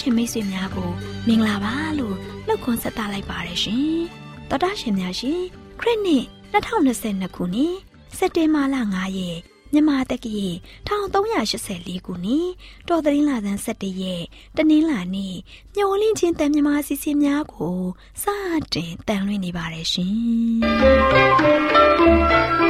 အစီအစဉ်မှာတော်တာရှင်မိတ်ဆွေများကိုမင်္ဂလာပါလို့နှုတ်ခွန်းဆက်သလိုက်ပါရရှင်တော်တာရှင်များရှင်ခရစ်နှစ်2022ခုနှစ်စက်တင်ဘာလ9ရက်မြန်မာတက္ကရာ1384ခုနှစ်တော်သတင်းလာသန်း17ရက်တနင်္လာနေ့ညိုလင်းချင်းတန်မြမာစီစီများကိုစတင်တန်လွှင့်နေပါတယ်ရှင်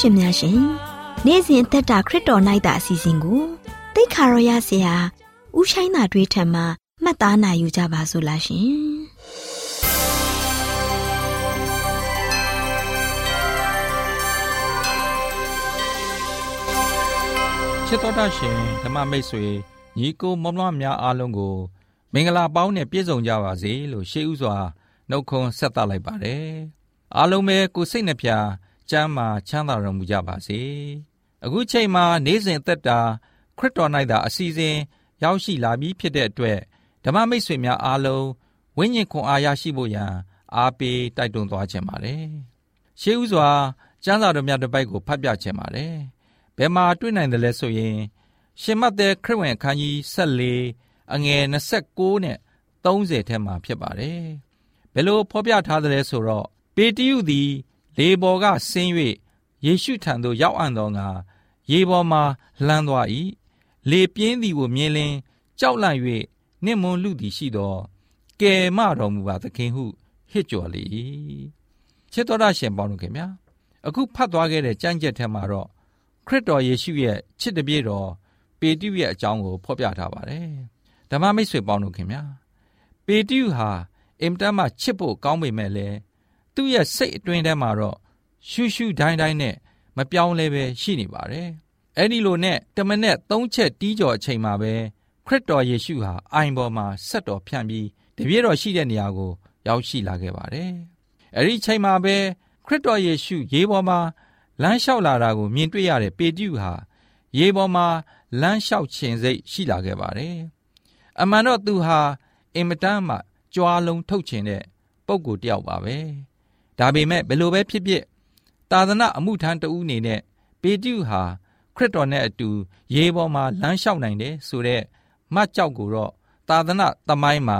ရှင်များရှင်နေ့စဉ်အသက်တာခရစ်တော်၌တာအစီအစဉ်ကိုတိတ်ခါရောရစီဟာဥဆိုင်တာတွေးထံမှာမှတ်သားနိုင်ယူကြပါစို့လားရှင်ချစ်တော်တာရှင်ဓမ္မမိတ်ဆွေညီကိုမောင်မများအားလုံးကို မင်္ဂလာပေါင်းနဲ့ပြည့်စုံကြပါစေလို့ရှေးဥစွာနှုတ်ခွန်းဆက်သလိုက်ပါတယ်အားလုံးပဲကိုစိတ်နှပြ ကျမ်းမာချမ်းသာတော်မူကြပါစေ။အခုချိန်မှာနေ့စဉ်သက်တာခရစ်တော်၌သာအစီအစဉ်ရောက်ရှိလာပြီးဖြစ်တဲ့အတွက်ဓမ္မမိတ်ဆွေများအားလုံးဝိညာဉ်ခွန်အားရရှိဖို့ရန်အားပေးတိုက်တွန်းသွားခြင်းပါတယ်။ရှေးဥစွာကျမ်းစာတော်များတစ်ပိုက်ကိုဖတ်ပြခြင်းပါတယ်။ဘယ်မှာတွေ့နိုင်တယ်လဲဆိုရင် ရှင်မတ်တဲ့ခရစ်ဝင်အခန်းကြီး14အငယ်29နဲ့30ထဲမှာဖြစ်ပါတယ်။ဘယ်လိုဖော်ပြထားသလဲဆိုတော့ပေတရုသည် လေပေါ်ကဆင်း၍ယေရှုထံသို့ရောက်အံ့သောငါရေပေါ်မှလှမ်းသွား၏။လေပြင်းသည်ကိုမြင်လျင်ကြောက်လန့်၍နှင့်မွန်လူသည်ရှိသောကယ်မတော်မူပါသခင်ဟုဟစ်ကြော်လေ၏။ချစ်တော်ရရှင်ပေါင်းတို့ခင်ဗျာအခုဖတ်သွားခဲ့တဲ့ကြံ့ကြက်ထဲမှာတော့ခရစ်တော်ယေရှုရဲ့ချစ်တပြည့်တော်ပေတရုရဲ့အကြောင်းကိုဖော်ပြထားပါတယ်ဓမ္မမိတ်ဆွေပေါင်းတို့ခင်ဗျာပေတရုဟာအင်တန်မှချစ်ဖို့ကောင်းပေမဲ့လည်း သူ့ရဲ့စိတ်အတွင်းထဲမှာတော့ရှူးရှူးဒိုင်းဒိုင်းနဲ့မပြောင်းလဲပဲရှိနေပါတယ်အဲ့ဒီလိုနဲ့တမနဲ့သုံးချက်တီးကြော်အချိန်မှာပဲခရစ်တော်ယေရှုဟာအိုင်ပေါ်မှာဆက်တော်ဖြန့်ပြီးတပြည့်တော်ရှိတဲ့နေရာကိုရောက်ရှိလာခဲ့ပါတယ်အဲ့ဒီချိန်မှာပဲခရစ်တော်ယေရှုရေပေါ်မှာလမ်းလျှောက်လာတာကိုမြင်တွေ့ရတဲ့ပေတရုဟာရေပေါ်မှာလမ်းလျှောက်ခြင်းစိတ်ရှိလာခဲ့ပါတယ်။အမှန်တော့သူဟာအင်မတန်မှကြွားလုံးထုတ်ခြင်းတဲ့ပုံကိုတယောက်ပါပဲ။ ဒါပေမဲ့ဘယ်လိုပဲဖြစ်ဖြစ်သာသနာအမှုထမ်းတဦးအနေနဲ့ပေတရုဟာခရစ်တော်နဲ့အတူရေပေါ်မှာလမ်းလျှောက်နိုင်တယ်ဆိုတဲ့မှတ်ကြောက်ကိုတော့သာသနာသမိုင်းမှာ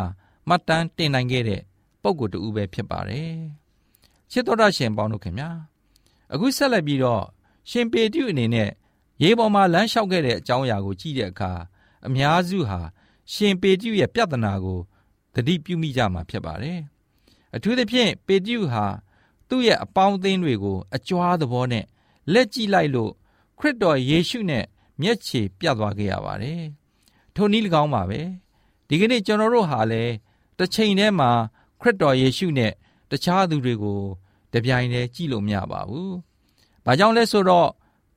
မှတ်တမ်းတင်နိုင်ခဲ့တဲ့ပုံကိုတူပဲဖြစ်ပါတယ်။ချစ်တော်ရရှင်ပေါင်းတို့ခင်ဗျာအခုဆက်လက်ပြီးတော့ရှင်ပေတရုအနေနဲ့ရေပေါ်မှာလမ်းလျှောက်ခဲ့တဲ့အကြောင်းအရာကိုကြည့်တဲ့အခါအများစုဟာရှင်ပေတရုရဲ့ပြဿနာကိုသတိပြုမိကြမှာဖြစ်ပါတယ်။အထူးသဖြင့်ပေတရုဟာ သူ့ရဲ့အပေါင်းအသင်းတွေကို အကြွားသဘောနဲ့လက်ကြည့်လိုက်လို့ခရစ်တော်ယေရှုနဲ့မျက်ခြေပြတ်သွားခဲ့ရပါတယ်။ထိုနည်း၎င်းပါပဲ။ဒီကနေ့ကျွန်တော်တို့ဟာလည်းတစ်ချိန်တည်းမှာခရစ်တော်ယေရှုနဲ့တခြားသူတွေကိုတပြိုင်တည်းကြည့်လို့မရပါဘူး။ဘာကြောင့်လဲဆိုတော့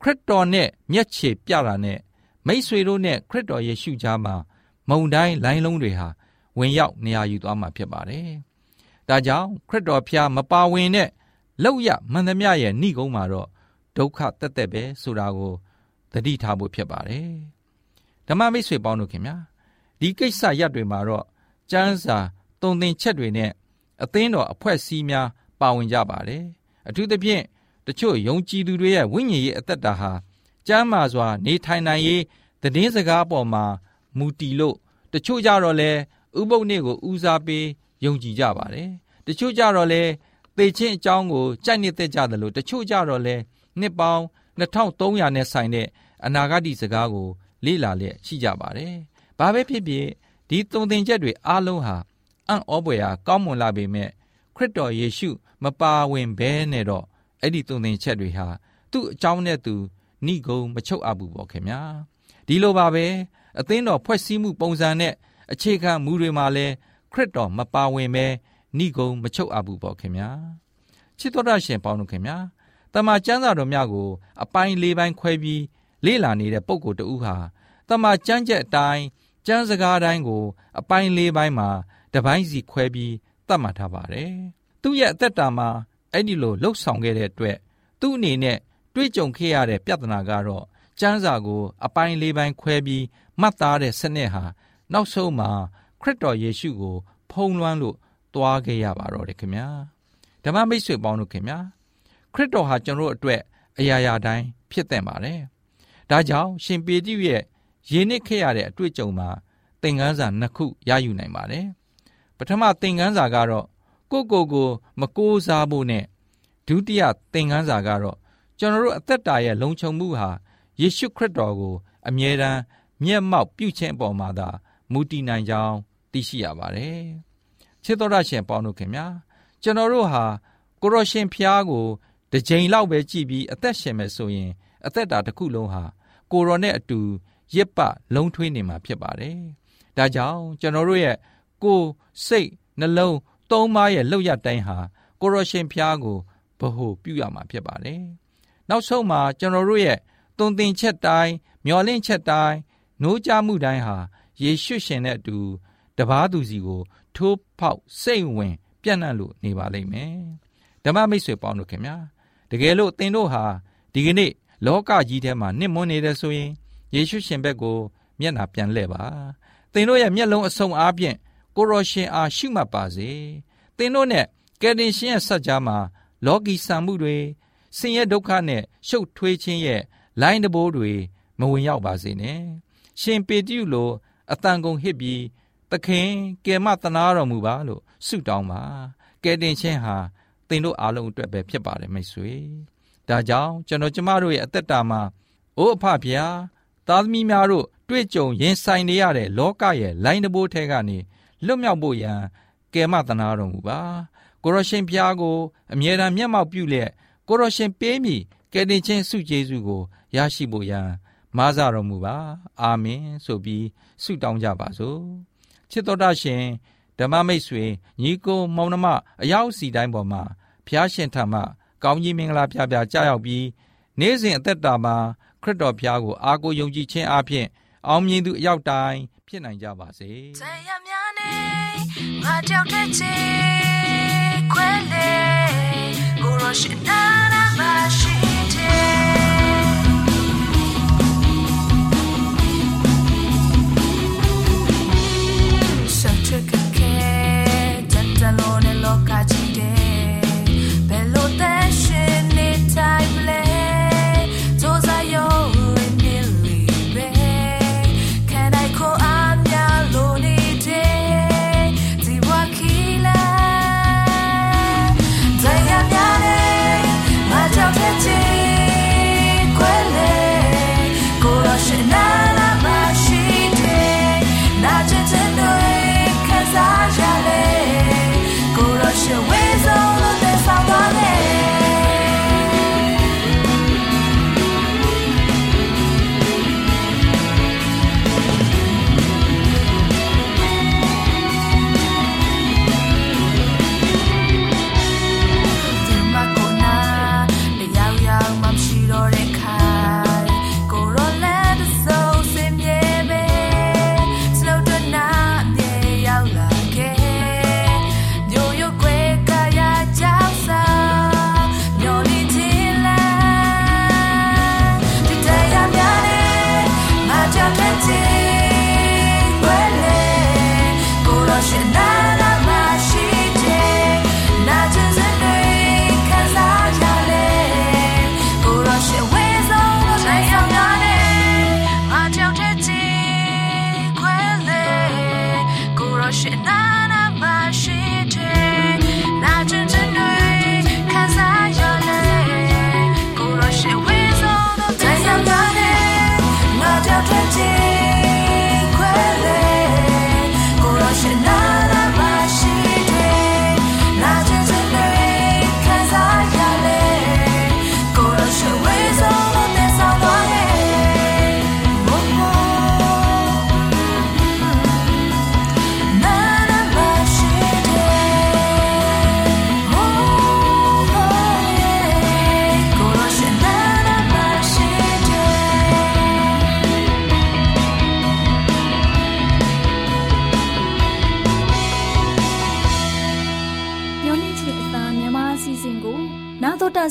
ခရစ်တော်နဲ့မျက်ခြေပြတာနဲ့မိษွေတို့နဲ့ခရစ်တော်ယေရှုကြားမှာမုံတိုင်းလိုင်းလုံးတွေဟာဝင်ရောက်နေရာယူသွားမှာဖြစ်ပါတယ်။ဒါကြောင့်ခရစ်တော်ဖျားမပါဝင်တဲ့ လောက်ရမှန်သမျှရဲ့ဏိကုံးမှာတော့ဒုက္ခတက်တက်ပဲဆိုတာကိုသတိထားဖို့ဖြစ်ပါတယ်။ဓမ္မမိတ်ဆွေပေါင်းတို့ခင်ဗျာဒီကိစ္စရပ်တွေမှာတော့ကျမ်းစာတုံသင်ချက်တွေနဲ့အသင်းတော်အဖွဲ့အစည်းများပါဝင်ကြပါတယ်။အထူးသဖြင့်တချို့ယုံကြည်သူတွေရဲ့ဝိညာဉ်ရေးအသက်တာဟာကျမ်းမာစွာနေထိုင်နိုင်ရေးသတင်းစကားပေါ်မှာမူတည်လို့တချို့ကြတော့လဲဥပုပ်နေ့ကိုဦးစားပေးယုံကြည်ကြပါတယ်။တချို့ကြတော့လဲ သေခြင်းအကြောင်းကိုကြိုက်နေတဲ့ကြတယ်လို့တချို့ကြတော့လဲနှစ်ပေါင်း2300နဲ့ဆိုင်တဲ့အနာဂတ်စကားကို လေ့လာလျက်ရှိကြပါတယ်။ဘာပဲဖြစ်ဖြစ်ဒီသုံသင်ချက်တွေအားလုံးဟာအံ့ဩဖွယ်ရာကောင်းမွန်လာပေမဲ့ခရစ်တော်ယေရှု မပါဝင်ဘဲနဲ့တော့အဲ့ဒီသုံသင်ချက်တွေဟာသူ့အကြောင်းနဲ့သူဏိဂုံမချုပ်အပ်ဘူးပေါ့ခင်ဗျာဒီလိုပါပဲအသင်းတော်ဖွဲ့စည်းမှုပုံစံနဲ့အခြေခံမူတွေမှာလဲခရစ်တော်မပါဝင်ပဲ ဏိဂုံမချုပ်အပ်ဘူးပေါ့ခင်ဗျာချစ်တော်ရရှင်ပေါင်းတို့ခင်ဗျာတမန်ကျမ်းစာတော်များကို အပိုင်း၄ပိုင်းခွဲပြီးလေ့လာနေတဲ့ပုံကိုယ်တူဟာတမန်ကျမ်းချက်အတိုင်းကျမ်းစကားတိုင်းကို အပိုင်း၄ပိုင်းမှာတပိုင်းစီခွဲပြီးသတ်မှတ်ထားပါတယ်သူ့ရဲ့အသက်တာမှာအဲ့ဒီလိုလှုပ်ဆောင်ခဲ့တဲ့အတွက်သူ့အနေနဲ့တွေးကြုံခဲ့ရတဲ့ပြဿနာကတော့ကျမ်းစာကို အပိုင်း၄ပိုင်းခွဲပြီးမှတ်သားတဲ့စနစ်ဟာနောက်ဆုံးမှာခရစ်တော်ယေရှုကို ဖုံးလွှမ်းလို့ တွားခဲ့ရပါတော့တယ်ခင်ဗျာဓမ္မမိတ်ဆွေပေါင်းတို့ခင်ဗျာခရစ်တော်ဟာကျွန်တော်တို့အတွက်အရာရာတိုင်းဖြစ်တဲ့ပါတယ်ဒါကြောင့်ရှင်ပေတရုရဲ့ယဉ်နစ်ခဲ့ရတဲ့အတွေ့အကြုံမှာသင်ခန်းစာနှစ်ခုရယူနိုင်ပါတယ်ပထမသင်ခန်းစာကတော့ကိုကိုကိုမကိုးစားဖို့နဲ့ဒုတိယသင်ခန်းစာကတော့ကျွန်တော်တို့အသက်တာရဲ့လုံခြုံမှုဟာယေရှုခရစ်တော်ကိုအမြဲတမ်းမျက်မှောက်ပြုခြင်းအပေါ်မှာသာမူတည်နိုင်ကြောင်းသိရှိရပါတယ်။ ချစ်တော်ရရှင်ပေါင်းတို့ခင်ဗျာကျွန်တော်တို့ဟာကိုရရှင်ဖျားကိုတစ်ကြိမ်လောက်ပဲကြည့်ပြီးအသက်ရှင်မယ်ဆိုရင် အသက်တာတစ်ခုလုံးဟာကိုရောနဲ့အတူရစ်ပလုံးထွေးနေမှာဖြစ်ပါတယ်။ဒါကြောင့်ကျွန်တော်တို့ရဲ့ကိုယ်စိတ်နှလုံးသုံးပါးရဲ့လောက်ရတိုင်းဟာကိုရရှင်ဖျားကိုဗဟုပြုရမှာဖြစ်ပါတယ်။နောက်ဆုံးမှာကျွန်တော်တို့ရဲ့သွန်သင်ချက်တိုင်းမျော်လင့်ချက်တိုင်းနှိုးကြမှုတိုင်းဟာယေရှုရှင်နဲ့အတူတပားသူစီကိုထိုး ဖောက်စိတ်ဝင် ပြန့်နှံ့လို့နေပါလိမ့်မယ်။ဓမ္မမိတ်ဆွေပေါင်းတို့ခင်ဗျာတကယ်လို့သင်တို့ဟာဒီကနေ့လောကကြီးထဲမှာနှစ်မွန်းနေတဲ့ဆိုရင်ယေရှုရှင်ဘက်ကိုမျက်နှာပြန်လှည့်ပါ။သင်တို့ရဲ့မျက်လုံးအစုံအားဖြင့်ကိုရောရှင်အားရှုမှတ်ပါစေ။သင်တို့နဲ့ကယ်တင်ရှင်ရဲ့ဆက်ကြားမှာလောကီဆံမှုတွေဆင်းရဲဒုက္ခနဲ့ရှုပ်ထွေးခြင်းရဲ့လိုင်းတဘိုးတွေမဝင်ရောက်ပါစေနဲ့ရှင်ပေတရုလိုအတန်ကုန်ဟစ်ပြီး သခင်ကယ်မတနာတော်မူပါလို့ဆုတောင်းပါကယ်တင်ခြင်းဟာသင်တို့အားလုံးအတွက်ပဲဖြစ်ပါတယ်မိတ်ဆွေဒါကြောင့်ကျွန်တော်ကျမတို့ရဲ့အသက်တာမှာအိုးအဖဗျာသားသမီးများတို့တွေ့ကြုံရင်ဆိုင်နေရတဲ့လောကရဲ့လိုင်းတဘိုးထဲကနေလွတ်မြောက်ဖို့ရန်ကယ်မတနာတော်မူပါကိုရရှင်ဖျားကိုအမြဲတမ်းမျက်မှောက်ပြုလျက်ကိုရရှင်ပေးမိကယ်တင်ခြင်းဆုကျေးဇူးကိုရရှိဖို့ရန်မားစတော်မူပါ အာမင်ဆိုပြီးဆုတောင်းကြပါစို့ ချစ်တော်တာရှင်ဓမ္မမိတ်ဆွေညီကိုမောင်နှမအရောက်စီတိုင်းပေါ်မှာဖျားရှင်ထံမှကောင်းကြီးမင်္ဂလာပြပြကြားရောက်ပြီးနေ့စဉ်အသက်တာမှာခရစ်တော်ဖျားကိုအားကိုးယုံကြည်ခြင်းအပြင်အောင်မြင်သူအရောက်တိုင်းဖြစ်နိုင်ကြပါစေ။ဇယများနေငါကြောက်တဲ့ချေခွဲလေကိုရရှိနာနာမရှိ salone lo caccia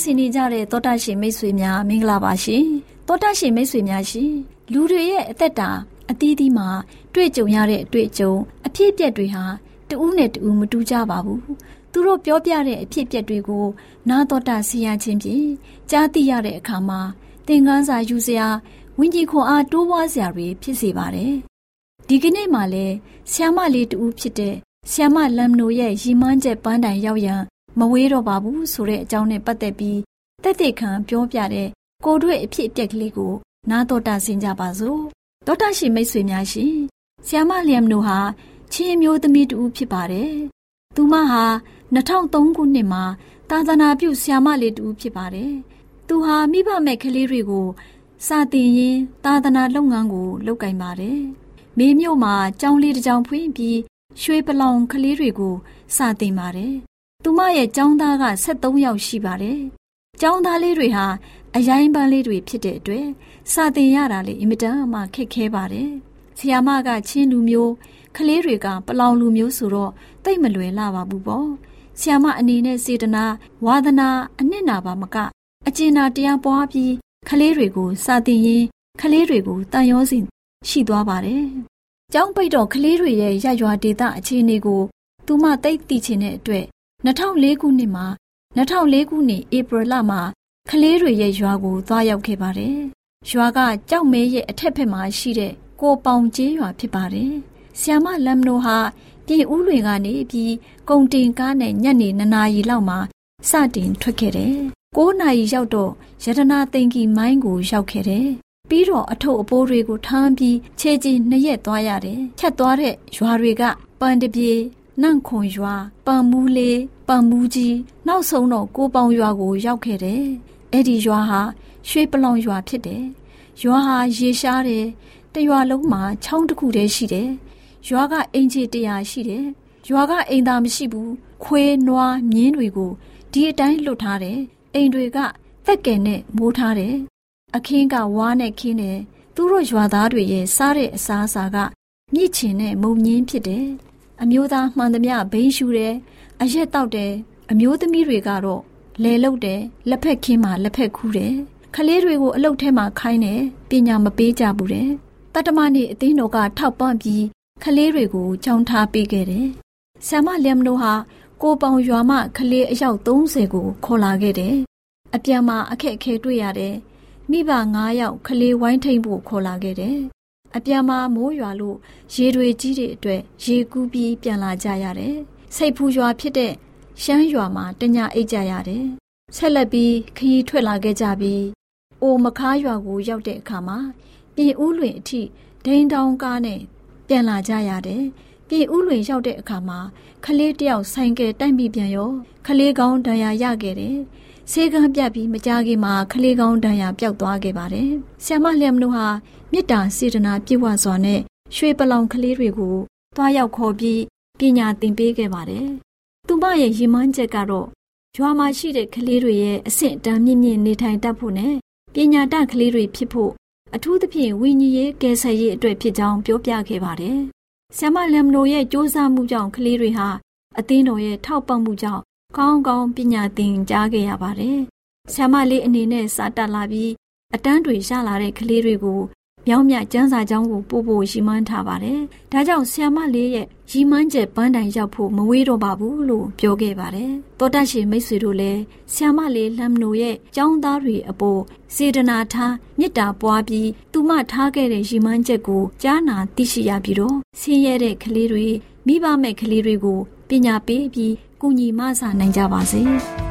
ဆင်နေကြတဲ့သောတာရှင်မိတ်ဆွေများမင်္ဂလာပါရှင်သောတာရှင်မိတ်ဆွေများရှင်လူတွေရဲ့အသက်တာအသီးသီးမှာတွေ့ကြုံရတဲ့အတွေ့အကြုံအဖြစ်အပျက်တွေဟာတဦးနဲ့တဦးမတူကြပါဘူးသူတို့ပြောပြတဲ့အဖြစ်အပျက်တွေကိုနာတော်တာဆရာချင်းဖြင့်ကြားသိရတဲ့အခါမှာသင်ခန်းစာယူစရာဝိညာဉ်ခွန်အားတိုးပွားစရာတွေဖြစ်စေပါတယ်ဒီကနေ့မှလည်းဆ iam မလေးတူဖြစ်တဲ့ဆ iam မလမ်နိုရဲ့ရီမန်းချက်ပန်းတိုင်ရောက်ရန် မဝေးတော့ပါဘူးဆိုတဲ့အကြောင်းနဲ့ပတ်သက်ပြီးတက်တဲ့ခံပြောပြတဲ့ကိုတွေ့အဖြစ်အပျက်ကလေးကို နားတော်တာဆင်ကြပါစို့ဒေါက်တာရှင်မိတ်ဆွေများရှင်ဆီယမလျမ်နိုဟာချင်းမျိုးသမီးတူဖြစ်ပါတယ်သူမဟာ2003ခုနှစ်မှာသာသနာပြုဆီယမလေးတူဖြစ်ပါတယ်သူဟာမိဘမဲ့ကလေးတွေကိုစာတင်ရင်းသာသနာလုပ်ငန်းကိုလုပ်ကင်ပါတယ်မေမြို့မှာကျောင်းလေးတစ်ကျောင်းဖွင့်ပြီးရွှေပလောင်ကလေးတွေကိုစာတင်ပါတယ် သူမရဲ့ចောင်းသားက73ယောက်ရှိပါတယ်။ចောင်းသားလေးတွေဟာအရိုင်းပန်းလေးတွေဖြစ်တဲ့အတွက်စာသင်ရတာလေအင်မတန်မှခက်ခဲပါတယ်။ဆီယာမကချင်းလူမျိုးကလေးတွေကပလောင်လူမျိုးဆိုတော့တိတ်မလွယ်လာပါဘူးပေါ့။ဆီယာမအနေနဲ့စေတနာဝါသနာအနှစ်နာပါမကအကျဉ်းနာတရားပွားပြီးကလေးတွေကိုစာသင်ရင်းကလေးတွေကိုတန်ရောစီရှိသွားပါတယ်။ကျောင်းပိတ်တော့ကလေးတွေရဲ့ရရွာဒေသအခြေအနေကိုသူမသိသိချင်တဲ့အတွက် 2004ခုနှစ်မှာ2004ခုနှစ်ဧပြီလမှာကလေးတွေရဲ့ရွာကိုသွားရောက်ခဲ့ပါတယ်။ရွာကကြောက်မဲရဲ့အထက်ဘက်မှာရှိတဲ့ကိုပေါင်ကျေးရွာဖြစ်ပါတယ်။ဆီယမလမ်နိုဟာပြည်ဦးလွင်ကနေပြီးကုံတင်ကားနဲ့ညနေ2နာရီလောက်မှာစတင်ထွက်ခဲ့တယ်။9နာရီရောက်တော့ရတနာသိင်္ဂီမိုင်းကိုရောက်ခဲ့တယ်။ပြီးတော့အထုပ်အပိုးတွေကိုထမ်းပြီးခြေကြီးနှစ်ရက်သွားရတယ်။ဖြတ်သွားတဲ့ရွာတွေကပန်တပြေ နန့်ခွန်ရွာပန်မူးလေးပန်မူးကြီးနောက်ဆုံးတော့ကိုပေါင်ရွာကိုရောက်ခဲ့တယ်။အဲ့ဒီရွာဟာရွှေပလောင်ရွာဖြစ်တယ်။ရွာဟာရေရှားတယ်။တရွာလုံးမှာချောင်းတစ်ခုတည်းရှိတယ်။ရွာကအိမ်ခြေတရာရှိတယ်။ရွာကအိမ်သာမရှိဘူး။ခွေးနွားမြင်းတွေကိုဒီအတိုင်းလွတ်ထားတယ်။အိမ်တွေကသက်ကယ်နဲ့မိုးထားတယ်။အခင်းကဝါးနဲ့ခင်းတယ်။သူတို့ရွာသားတွေရဲ့စားတဲ့အစားအစာကမြစ်ချင်နဲ့မုံညင်းဖြစ်တယ်။ အမျိုးသားမှန်သမျှဘိန်းရှူတယ်။အရက်တောက်တယ်။အမျိုးသမီးတွေကတော့လဲလုတ်တယ်။လက်ဖက်ခင်းမှာလက်ဖက်ခူးတယ်။ကလေးတွေကိုအလုတ်ထဲမှာခိုင်းတယ်။ပညာမပေးကြဘူးတဲ့။တတမနေ့အသင်းတော်ကထောက်ပံ့ပြီးကလေးတွေကိုကြောင်းထားပေးခဲ့တယ်။ဆ iam လျမ်နိုဟာကိုပေါင်ရွာမှကလေးအယောက်30ကိုခေါ်လာခဲ့တယ်။အပြန်မှာအခက်အခဲတွေ့ရတယ်။မိဘ9ယောက်ကလေးဝိုင်းထိန်ဖို့ခေါ်လာခဲ့တယ်။ အပြန်မှာမိုးရွာလို့ရေတွေကြီးတဲ့အတွက်ရေကူးပြီးပြန်လာကြရတယ်။စိတ်ဖူရွာဖြစ်တဲ့ရှမ်းရွာမှာတညအိတ်ကြရတယ်။ဆက်လက်ပြီးခရီးထွက်လာခဲ့ကြပြီးအိုမခါရွာကိုရောက်တဲ့အခါမှာပြည်ဦးလွင်အထိဒိန်တောင်ကားနဲ့ပြန်လာကြရတယ်။ပြည်ဦးလွင်ရောက်တဲ့အခါမှာခလေးတယောက်ဆိုင်ကယ်တိုက်မိပြန်ရောခလေးကောင်းဒဏ်ရာရခဲ့တယ်။ ဆေးကန်းပြတ်ပြီးမကြခင်မှာခလေးကောင်းဒဏ်ရာပျောက်သွားခဲ့ပါတယ်။ဆ iam လျမ်တို့ဟာမေတ္တာစေတနာပြည့်ဝစွာနဲ့ရွှေပလောင်ကလေးတွေကိုသွားရောက်ခေါ်ပြီးပညာသင်ပေးခဲ့ပါတယ်။သူမရဲ့ရည်မှန်းချက်ကတော့ရွာမှာရှိတဲ့ကလေးတွေရဲ့အဆင့်အတန်းမြင့်မြင့်နေထိုင်တတ်ဖို့နဲ့ပညာတတ်ကလေးတွေဖြစ်ဖို့အထူးသဖြင့်ဝိညာဉ်ရေးကယ်ဆယ်ရေးအတွက်ဖြစ်ကြောင်းပြောပြခဲ့ပါတယ်။ဆ iam လမ်နိုရဲ့စ조사မှုကြောင့်ကလေးတွေဟာအသင်းတော်ရဲ့ထောက်ပံ့မှုကြောင့် ကောင်းကောင်းပညာသင်ကြားခဲ့ရပါတယ်။ဆ iam လေးအနေနဲ့စာတက်လာပြီးအတန်းတွေရလာတဲ့ကလေးတွေကိုမြောင်းမြကျန်းစာကျောင်းကိုပို့ဖို့ရည်မှန်းထားပါတယ်။ဒါကြောင့်ဆ iam လေးရဲ့ရည်မှန်းချက်ပန်းတိုင်ရောက်ဖို့မဝေးတော့ပါဘူးလို့ပြောခဲ့ပါတယ်။တောတတ်ရှင်မိတ်ဆွေတို့လည်းဆ iam လေးလမ်နိုရဲ့ကျောင်းသားတွေအပေါ်စေတနာထားမေတ္တာပွားပြီးသူမထားခဲ့တဲ့ရည်မှန်းချက်ကိုကြားနာသိရှိရပြီးတော့ဆင်းရဲတဲ့ကလေးတွေမိဘမဲ့ကလေးတွေကိုပညာပေးပြီး ကုညီမဆာနိုင်ကြပါစေ။။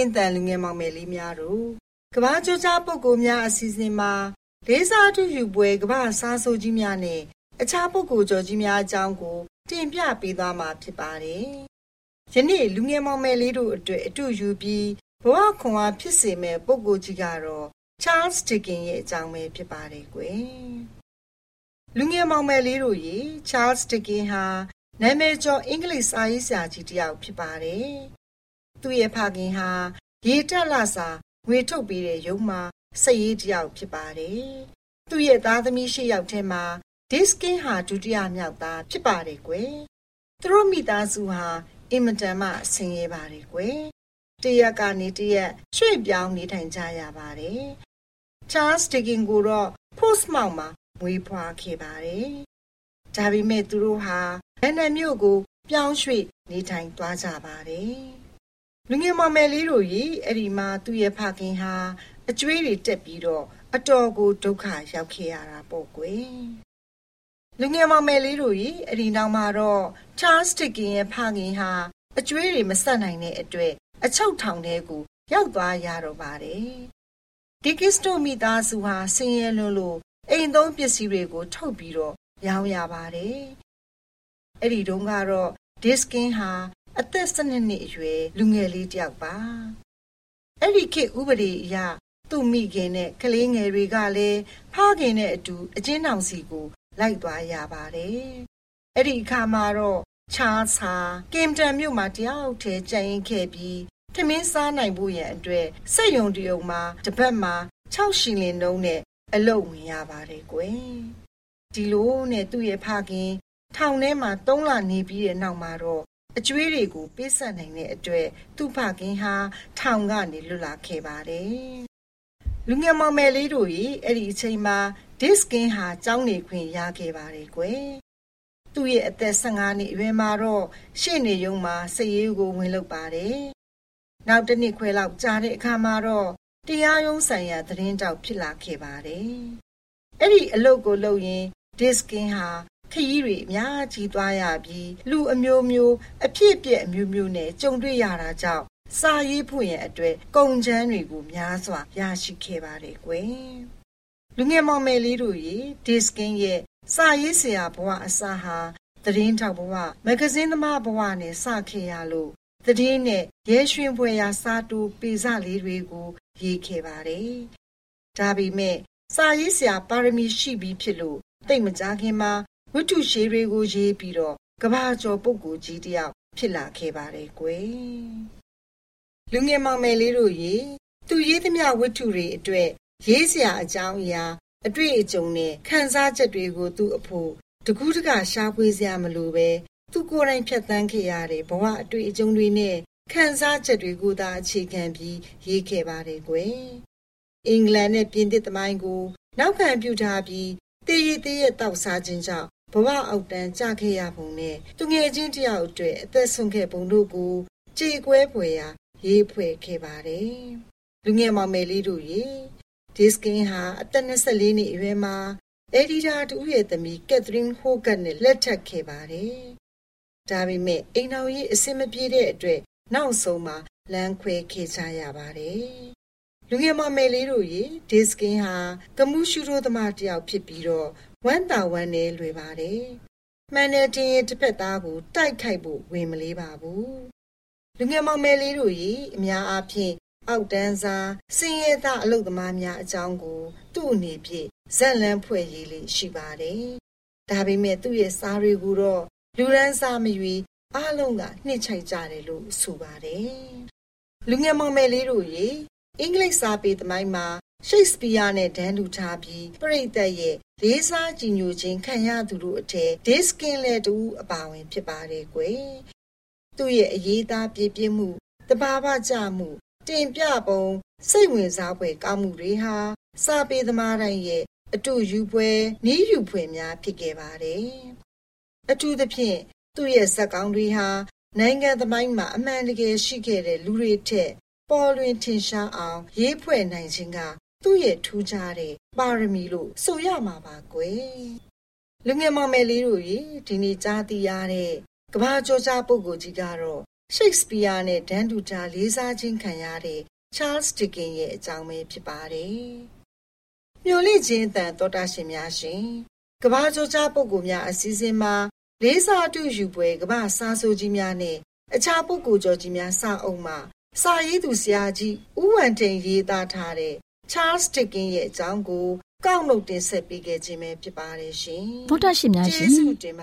င်းတန်လူငယ်မောင်မယ်လေးများတို့ကဘာကြိုးကြားပုဂ္ဂိုလ်များအစီအစဉ်မှာဒေသအထုယူပွဲကဘာစားဆိုးကြီးများနဲ့အခြားပုဂ္ဂိုလ်ကျော်ကြီးများအကြောင်းကို တင်ပြပေးသွားမှာဖြစ်ပါတယ်။ယနေ့လူငယ်မောင်မယ်လေးတို့အတွက်အတူယူပြီးဘဝခွန်အားဖြစ်စေမဲ့ပုဂ္ဂိုလ်ကြီးကတော့ Charles Dickens ရဲ့အကြောင်းပဲဖြစ်ပါတယ်ကွယ်။လူငယ်မောင်မယ်လေးတို့ရေ Charles Dickens ဟာနာမည်ကျော်အင်္ဂလိပ်စာရေးဆရာကြီးတစ်ယောက်ဖြစ်ပါတယ်။ သူ့ရဲ့ဖခင်ဟာရေတက်လာစာငွေထုတ်ပေးတဲ့ရုံမှာစက်ရေးတစ်ယောက်ဖြစ်ပါတယ်။သူ့ရဲ့သားသမီး၈ယောက်ထဲမှာဒစ်ကင်းဟာဒုတိယမြောက်သားဖြစ်ပါတယ်ကွယ်။သူတို့မိသားစုဟာအင်မတန်မှဆင်းရဲပါတယ်ကွယ်။တရက်ကနေတရက်ရွှေ့ပြောင်းနေထိုင်ကြရပါတယ်။ Charles Dickens ကိုတော့ Portsmouth မှာမွေးဖွားခဲ့ပါတယ်။ဒါပေမဲ့သူတို့ဟာလန်ဒန်မြို့ကို ပြောင်းရွှေ့နေထိုင်သွားကြပါတယ်။ လူငယ်မောင်မယ်လေးတို့ရေအဲ့ဒီမှာသူ့ရဲ့ဖခင်ဟာအကျွေးတွေတက်ပြီးတော့အတော်ကိုဒုက္ခရောက်ခဲ့ရတာပေါ့ကွယ်လူငယ်မောင်မယ်လေးတို့ရေအဲ့ဒီနောက်မှာတော့ Charles Dickens ရဲ့ဖခင်ဟာအကျွေးတွေမဆက်နိုင်တဲ့အတွက်အချုပ်ထောင်ထဲကိုရောက်သွားရတော့ပါတယ်ဒီကစ်တိုမိသားစုဟာဆင်းရဲလွန်းလို့အိမ်သုံးပစ္စည်းတွေကိုထုတ်ပြီးတော့ရောင်းရပါတယ်အဲ့ဒီတုန်းကတော့ Diskin ဟာ အသက်12နှစ်အရွယ်လူငယ်လေးတစ်ယောက်ပါအဲ့ဒီခေတ်ဥပဒေအရသူ့မိခင်နဲ့ကလေးငယ်တွေကလည်းဖခင်နဲ့အတူအကျဉ်းထောင်စီကို လိုက်သွားရပါတယ်အဲ့ဒီအခါမှာတော့ချားစာကင်တန်မြို့မှာတယောက်တည်းကြံရင်ခဲ့ပြီးထမင်းစားနိုင်ဖို့ရန်အတွက်စက်ယုံတယုံမှာတပတ်မှာ6ရှင်လင်နှုံးနဲ့အလုပ်ဝင်ရပါတယ်ကွယ်ဒီလိုနဲ့သူ့ရဲ့ဖခင်ထောင်ထဲမှာ3လနေပြီးတဲ့နောက်မှာတော့ အကျွေးတွေကိုပေးဆက်နိုင်တဲ့အတွက်သူ့ဖခင်ဟာထောင်ကနေလွတ်လာခဲ့ပါတယ်လူငယ်မောင်မယ်လေးတို့ရေအဲ့ဒီအချိန်မှာဒစ်ကင်းဟာကြောင်းနေခွင့်ရခဲ့ပါတယ်ကွယ်သူ့ရဲ့အသက်15နှစ်အရွယ်မှာတော့ရှေ့နေရုံမှာစည်ရေးကိုဝင်လုပ်ပါတယ်နောက်တစ်နှစ်ခွဲလောက်ကြာတဲ့အခါမှာတော့တရားရုံးဆိုင်ရာသတင်းတောက်ဖြစ်လာခဲ့ပါတယ်အဲ့ဒီအလုပ်ကိုလုပ်ရင်ဒစ်ကင်းဟာ ခရီးတွေအများကြီးသွားရပြီးလူအမျိုးမျိုးအဖြစ်အပျက်အမျိုးမျိုးနဲ့ကြုံတွေ့ရတာကြောင့်စာရေးဖို့ရန်အတွက်ကုန်ချမ်းတွေကိုများစွာရရှိခဲ့ပါတယ်ကွယ်လူငယ်မောင်မယ်လေးတို့ရေဒစ်ကင်းရဲ့စာရေးဆရာဘဝအစဟာသတင်းထောက်ဘဝမဂ္ဂဇင်းသမားဘဝနဲ့စခဲ့ရလို့သတင်းနဲ့ရဲရွှင်ပွဲရာစာတူပေစလေးတွေကို ရေးခဲ့ပါတယ်ဒါပေမဲ့စာရေးဆရာပါရမီရှိပြီးဖြစ်လို့တိတ်မကြခင်မှာ ဝတ္ထုရှည်တွေကိုရေးပြီးတော့ကဘာကျော်ပုဂ္ဂိုလ်ကြီးတယောက်ဖြစ်လာခဲ့ပါတယ်ကွယ်လူငယ်မောင်မယ်လေးတို့ရေသူရေးသမျှဝတ္ထုတွေအတွက်ရေးစရာအကြောင်းအရာအတွေ့အကြုံနဲ့ခံစားချက်တွေကိုသူ့အဖို့တကူးတကရှားပွေးစရာမလိုပဲသူကိုယ်တိုင်ဖြတ်သန်းခဲ့ရတဲ့ဘဝအတွေ့အကြုံတွေနဲ့ခံစားချက်တွေကိုသာအခြေခံပြီးရေးခဲ့ပါတယ်ကွယ်အင်္ဂလန်နဲ့ပြင်သစ်သမိုင်းကို နောက်ခံပြုထားပြီးတည်ရည်တည်ရတောက်စားခြင်းကြောင့် ဘဝအောက်တန်းကြခဲ့ရပုံနဲ့သူငယ်ချင်းတယောက်အတွက်အသက်ဆုံးခဲ့ပုံတို့ကိုကြေကွဲဖွယ်ရာရေးဖွဲ့ခဲ့ပါတယ်လူငယ်မောင်မယ်လေးတို့ရေဒီစကင်ဟာအသက်24နှစ်အရွယ်မှာအက်ဒီတာတူရဲ့သမီးကက်သရင်းဟိုဂတ်နဲ့လက်ထပ်ခဲ့ပါတယ်။ဒါပေမဲ့အိမ်တော်ကြီးအဆင်မပြေတဲ့အတွက်နောက်ဆုံးမှာလမ်းခွဲခဲ့ကြရပါတယ်။လူငယ်မမယ်လေးတို့ရေဒီစကင်ဟာကမှုရှုရိုးသမားတယောက်ဖြစ်ပြီးတော့ ဝမ်းတာဝမ်းနဲ့လွယ်ပါတယ်။မှန်တဲ့တင်ရဲ့တစ်ဖက်သားကိုတိုက်ခိုက်ဖို့ဝင်မလေးပါဘူး။လူငယ်မောင်မယ်လေးတို့ရေအများအားဖြင့်အောက်တန်းစားစင်ရဲသားအလုပ်သမားများအကြောင်းကို သူ့အနေဖြင့်ဇက်လန်းဖွဲ့ရေးလေးရှိပါတယ်။ဒါပေမဲ့သူ့ရဲ့စားတွေကိုတော့လူရန်စားမရွေအားလုံးကနှစ်ချိုက်ကြတယ်လို့ဆိုပါတယ်။လူငယ်မောင်မယ်လေးတို့ရေအင်္ဂလိပ်စာပေသမိုင်းမှာရှိတ်စပီးယားနဲ့ဒန်းတူထားပြီးပြိတ္တရဲ့ လေးစားကြည်ညိုခြင်းခံရသူတို့အထက်ဒစ်ကင်လည်းတူအပါဝင်ဖြစ်ပါတယ်ကွယ်။သူ့ရဲ့အရေးသားပြည့်ပြည့်မှုတဘာဝကြမှု တင်ပြပုံစိတ်ဝင်စားဖွယ်ကောင်းမှုတွေဟာစာပေသမားတိုင်းရဲ့အတူယူပွဲနီးယူဖွယ်များဖြစ်ခဲ့ပါတယ်။အထူးသဖြင့်သူ့ရဲ့ဇက်ကောင်းတွေဟာနိုင်ငံသမိုင်းမှာအမှန်တကယ်ရှိခဲ့တဲ့လူတွေထက်ပေါ်လွင်ထင်ရှားအောင်ရေးဖွဲ့နိုင်ခြင်းက သူ့ရဲ့ထူးခြားတဲ့ပါရမီလို့ဆိုရမှာပါကွယ်။လူငယ်မောင်မယ်လေးတို့ရေဒီနေ့ကြားသိရတဲ့ကဘာကျော်ကြားပုဂ္ဂိုလ်ကြီးကတော့ရှိတ်စပီးယားနဲ့ဒန်တူတာလေးစားခြင်းခံရတဲ့ Charles Dickens ရဲ့အကြောင်းပဲဖြစ်ပါတယ်။မျော်လင့်ခြင်းအတန်တော်တာရှင်များရှင်ကဘာကြိုးကြားပုဂ္ဂိုလ်များအစည်းအဝေးမှာလေးစားအတူယူပွဲကဘာစားဆိုကြီးများနဲ့အခြားပုဂ္ဂိုလ်ကျော်ကြီးများစာအုပ်မှာစာရေးသူဆရာကြီးဦးဝံတိန်ရေးသားထားတဲ့ Charles Dickens ရဲ့အကြောင်းကိုကောက်နှုတ်တင်ဆက်ပေးခဲ့ခြင်းပဲဖြစ်ပါတယ်ရှင်။သောတာရှင်များရှင်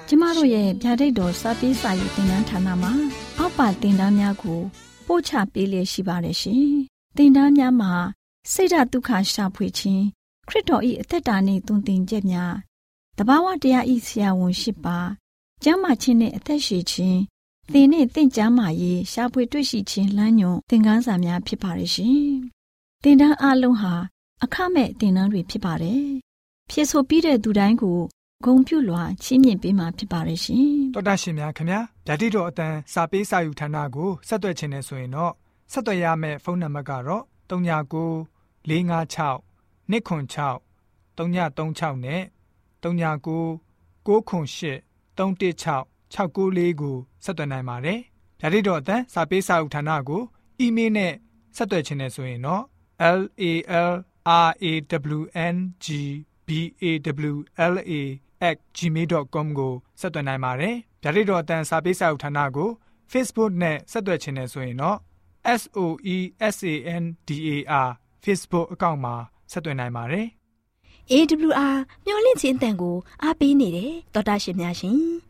ကျမတို့ရဲ့ဗျာဒိတ်တော်စာပေးစာယူသင်တန်းဌာနမှာအောက်ပါသင်တန်းများကိုပို့ချပေးလျက်ရှိပါတယ်ရှင်။သင်တန်းများမှာစိတ်ဓာတ်ဒုက္ခရှာဖွေခြင်းခရစ်တော်၏အသက်တာနှင့်တုန်တင်ချက်များတဘာဝတရားဤဆရာဝန်ရှိပါကျမ်းမာခြင်းနဲ့အသက်ရှည်ခြင်းသင်နဲ့တင့်ကြမာရေးရှားဖွေတွေ့ရှိခြင်းလမ်းညွန်သင်ခန်းစာများဖြစ်ပါရဲ့ရှင်။သ င်တန်းအလုံးဟာ အခမဲ့သင်တန်းတွေဖြစ်ပါတယ်။ဖြစ်ဆိုပြီးတဲ့သူတိုင်းကိုဂုံပြုလွှာချီးမြှင့်ပေးမှာဖြစ်ပါရဲ့ရှင်။တော်တာရှင်များခင်ဗျာဓာတိတော်အတန်းစာပေးစာယူဌာနကိုဆက်သွယ်ခြင်းနဲ့ဆိုရင်တော့ဆက်သွယ်ရမယ့်ဖုန်းနံပါတ်ကတော့39 656 296 336နဲ့39 998 316 694ကိုဆက်သွင်းနိုင်ပါတယ်။ဓာတိတော်အတန်းစာပေးစာဥထာဏာကိုအီးမေးလ်နဲ့ဆက်သွယ်ခြင်းနဲ့ဆိုရင်တော့ l a l r a w n g b a w l a @gmail.com ကိုဆက်သွင်းနိုင်ပါတယ်။ဓာတိတော်အတန်းစာပေးစာဥထာဏာကို Facebook နဲ့ဆက်သွယ်ခြင်းနဲ့ဆိုရင်တော့ s o e s a n d a r Facebook အကောင့်မှာဆက်သွင်းနိုင်ပါတယ်။ AWR မျော်လင့်ခြင်းအတန်ကိုအားပေးနေတယ်တော်တာရှင်များရှင်